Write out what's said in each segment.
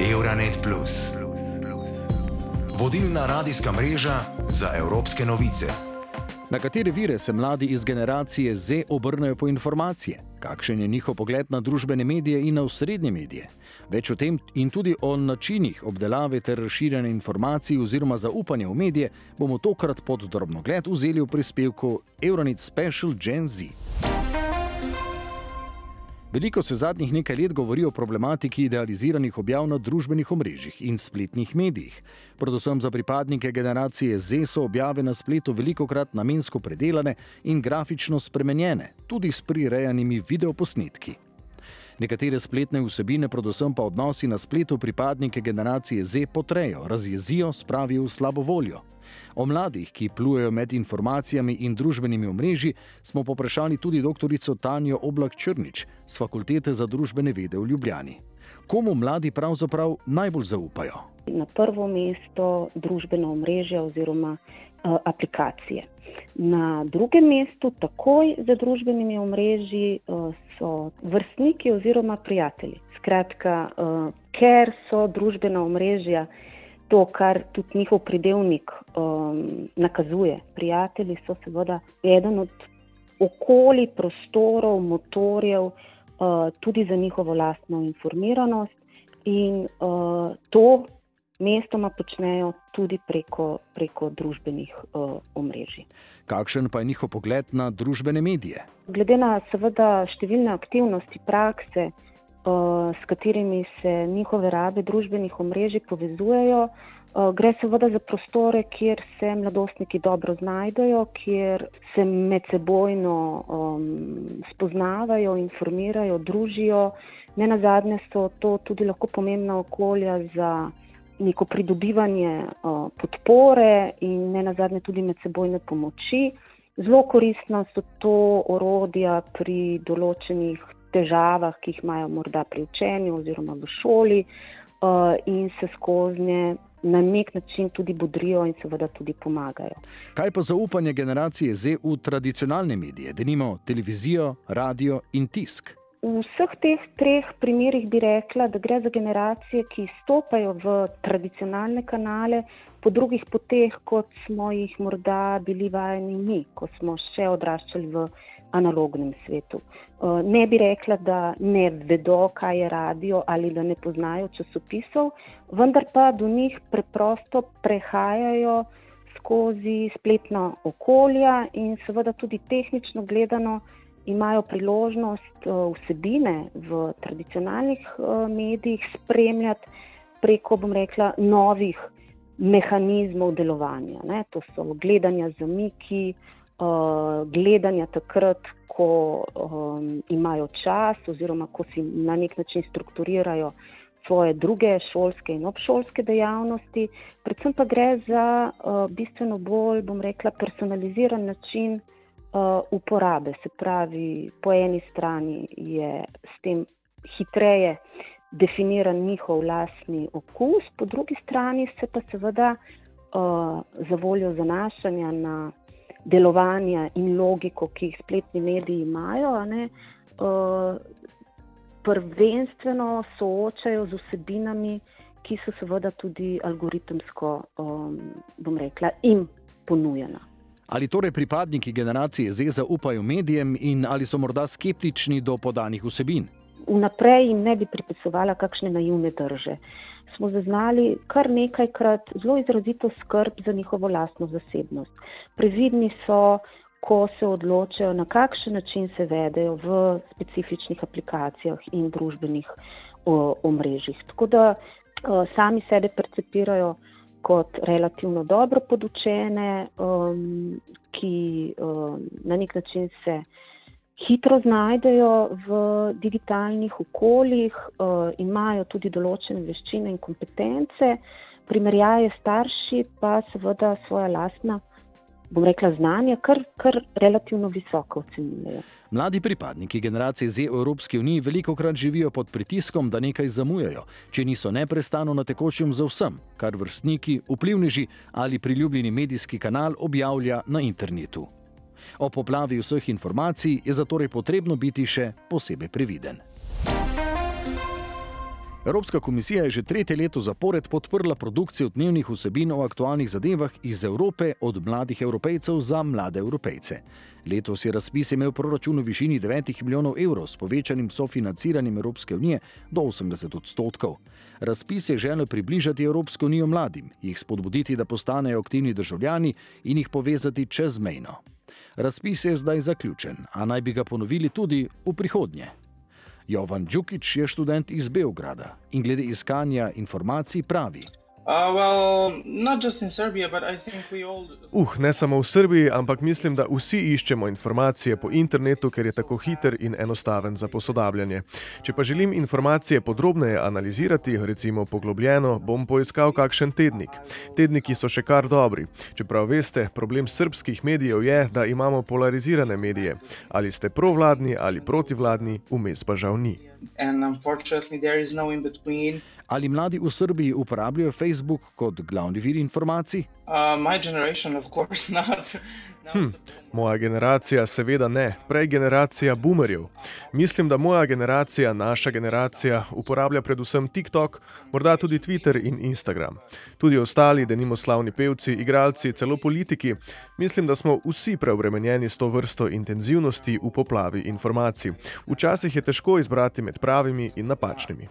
Euronet. Vodilna radijska mreža za evropske novice. Na katere vire se mladi iz generacije Z obrnejo po informacije? Kakšen je njihov pogled na družbene medije in na osrednje medije? Več o tem in tudi o načinih obdelave ter razširjanja informacij oziroma zaupanja v medije bomo tokrat pod drobnogled vzeli v prispevku Euronet Special Gen Z. Veliko se zadnjih nekaj let govori o problematiki idealiziranih objav na družbenih omrežjih in spletnih medijih. Predvsem za pripadnike generacije Z so objave na spletu veliko krat namensko predelane in grafično spremenjene, tudi s prirejanimi videoposnetki. Nekatere spletne vsebine, predvsem pa odnosi na spletu pripadnike generacije Z potrejo, razjezijo, spravijo v slabo voljo. O mladih, ki plujejo med informacijami in družbenimi omrežji, smo poprašali tudi dr. Tanjo Oblak Črnič z Fakultete za družbene vede v Ljubljani. Komu mladi pravzaprav najbolj zaupajo? Na prvo mesto družbeno omrežje oziroma uh, aplikacije. Na drugem mestu, takoj za družbenimi omrežji, uh, so vrstniki oziroma prijatelji. Skratka, uh, ker so družbena omrežja to, kar tudi njihov pridevnik um, nakazuje. Prijatelji so seveda eden od okolij, prostorov, motorjev, uh, tudi za njihovo lastno informiranost in uh, to mestoma počnejo tudi preko, preko družbenih uh, omrežij. Kakšen pa je njihov pogled na družbene medije? Glede na seveda številne aktivnosti, prakse, s katerimi se njihove rabe družbenih omrežij povezujejo. Gre seveda za prostore, kjer se mladostniki dobro znajdejo, kjer se medsebojno um, spoznavajo, informirajo, družijo. Ne na zadnje so to tudi lahko pomembna okolja za neko pridobivanje uh, podpore in ne na zadnje tudi medsebojne pomoči. Zelo koristna so to orodja pri določenih težavah, ki jih imajo morda pri učenju oziroma v šoli, uh, in se skozi na nek način tudi budrijo in seveda tudi pomagajo. Kaj pa zaupanje generacije Z v tradicionalne medije, da nimamo televizijo, radio in tisk? V vseh teh treh primerih bi rekla, da gre za generacije, ki stopajo v tradicionalne kanale, po drugih poteh, kot smo jih morda bili vajeni mi, ko smo še odraščali v analognem svetu. Eh, ne bi rekla, da ne vedo, kaj je radio ali da ne poznajo časopisov, vendar pa do njih preprosto prehajajo skozi spletna okolja in seveda tudi tehnično gledano imajo priložnost eh, vsebine v tradicionalnih eh, medijih spremljati preko, bom rekla, novih mehanizmov delovanja. Ne? To so gledanja zamiki, uh, gledanja takrat, ko imajo čas, oziroma ko si na nek način strukturirajo svoje druge šolske in obšolske dejavnosti. Predvsem pa gre za bistveno bolj, bom rekla, personaliziran način uporabe. Se pravi, po eni strani je s tem hitreje definiran njihov lastni okus, po drugi strani se pa seveda uh, za voljo zanašanja na delovanja in logiko, ki jih spletni mediji imajo, ne, uh, prvenstveno soočajo z vsebinami, ki so seveda tudi algoritemsko, um, bom rekla, jim ponujena. Ali torej pripadniki generacije Z zaupajo medijem in ali so morda skeptični do podanih vsebin? Vnaprej jim ne bi pripisovala kakšne naivne drže. Smo zaznali kar nekajkrat zelo izrazito skrb za njihovo lastno zasebnost. Previdni so, ko se odločajo, na kakšen način se vedejo v specifičnih aplikacijah in družbenih omrežjih. Tako da o, sami sebe percepirajo kot relativno dobro podučene, um, ki um, na nek način se hitro znajdejo v digitalnih okoljih, uh, imajo tudi določene veščine in kompetence, primerjaje starši pa seveda svoja lastna. Bom rekla, znanje, kar, kar relativno visoko ocenjujejo. Mladi pripadniki generacije Z v Evropski uniji veliko krat živijo pod pritiskom, da nekaj zamujajo, če niso neprestano na tekočem za vsem, kar vrstniki, vplivneži ali priljubljeni medijski kanal objavlja na internetu. O poplavi vseh informacij je zatorej potrebno biti še posebej previden. Evropska komisija je že tretje leto zapored podprla produkcijo dnevnih vsebin o aktualnih zadevah iz Evrope od mladih evropejcev za mlade evropejce. Letos je razpis imel proračun v višini 9 milijonov evrov s povečanim sofinanciranjem Evropske unije do 80 odstotkov. Razpis je želel približati Evropsko unijo mladim, jih spodbuditi, da postanejo aktivni državljani in jih povezati čezmejno. Razpis je zdaj zaključen, a naj bi ga ponovili tudi v prihodnje. Jovan Djukič je študent iz Beograda in glede iskanja informacij pravi: Uh. Uh, ne samo v Srbiji, ampak mislim, da vsi iščemo informacije po internetu, ker je tako hiter in enostaven za posodabljanje. Če pa želim informacije podrobneje analizirati, recimo poglobljeno, bom poiskal kakšen tednik. Tedniki so še kar dobri. Čeprav veste, problem srpskih medijev je, da imamo polarizirane medije. Ali ste provladni ali protivladni, vmes pa žal ni. And unfortunately, there is no in between. Ali mladi v Srbiji uporabljajo Facebook kot glavni vir informacij? Uh, my generation, of course, not. Hm, moja generacija, seveda ne, prej generacija boomerjev. Mislim, da moja generacija, naša generacija, uporablja predvsem TikTok, morda tudi Twitter in Instagram. Tudi ostali, da nimo slavni pevci, igralci, celo politiki. Mislim, da smo vsi preobremenjeni s to vrsto intenzivnosti v poplavi informacij. Včasih je težko izbrati med med pravimi in napačnimi.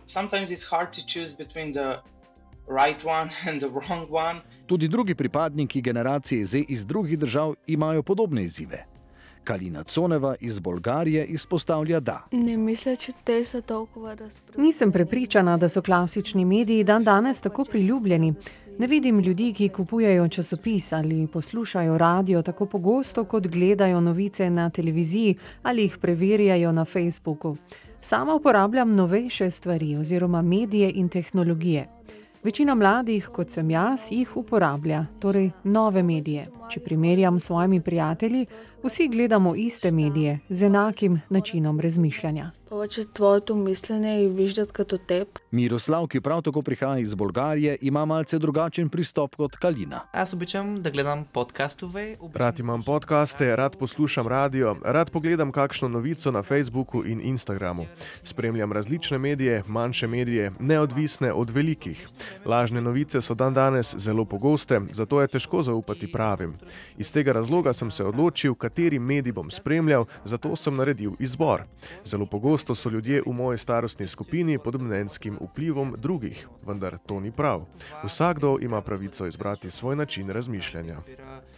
Right Tudi drugi pripadniki generacije Z iz drugih držav imajo podobne izzive. Kalina Coneva iz Bolgarije izpostavlja, da. Ne misleč, te so toliko razpravljali. Nisem prepričana, da so klasični mediji dan danes tako priljubljeni. Ne vidim ljudi, ki kupujejo časopis ali poslušajo radio tako pogosto, kot gledajo novice na televiziji ali jih preverjajo na Facebooku. Sama uporabljam novejše stvari oziroma medije in tehnologije. Večina mladih, kot sem jaz, jih uporablja, torej nove medije. Če primerjam s svojimi prijatelji, vsi gledamo iste medije z enakim načinom razmišljanja. Pač tvoje mišljenje je viždati kot tep. Miroslav, ki prav tako prihaja iz Bolgarije, ima malce drugačen pristop kot Kalina. Jaz običam, da gledam podcastove. Rad imam podcaste, rad poslušam radio, rad pogledam kakšno novico na Facebooku in Instagramu. Spremljam različne medije, manjše medije, neodvisne od velikih. Lažne novice so dan danes zelo pogoste, zato je težko zaupati pravim. Iz tega razloga sem se odločil, kateri medij bom spremljal, zato sem naredil izbor. Zelo pogosto Pogosto so ljudje v moji starostni skupini pod mnenjskim vplivom drugih, vendar to ni prav. Vsakdo ima pravico izbrati svoj način razmišljanja.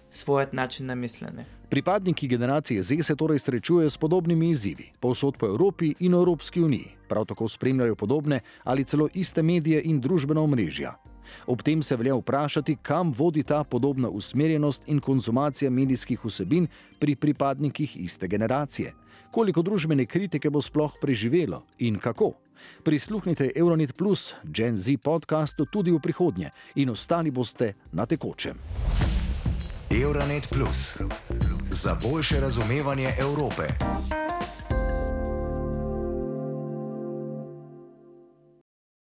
Svoj način namišljanja. Pripadniki generacije Z se torej srečujejo s podobnimi izzivi, povsod po Evropi in Evropski uniji. Prav tako spremljajo podobne ali celo iste medije in družbena omrežja. Ob tem se velja vprašati, kam vodi ta podobna usmerjenost in konzumacija medijskih vsebin pri pripadnikih iste generacije. Koliko družbene kritike bo sploh preživelo in kako? Prisluhnite Euronet Plus, Gen Z podkastu tudi v prihodnje in ostali boste na tekočem. Euronet Plus za boljše razumevanje Evrope.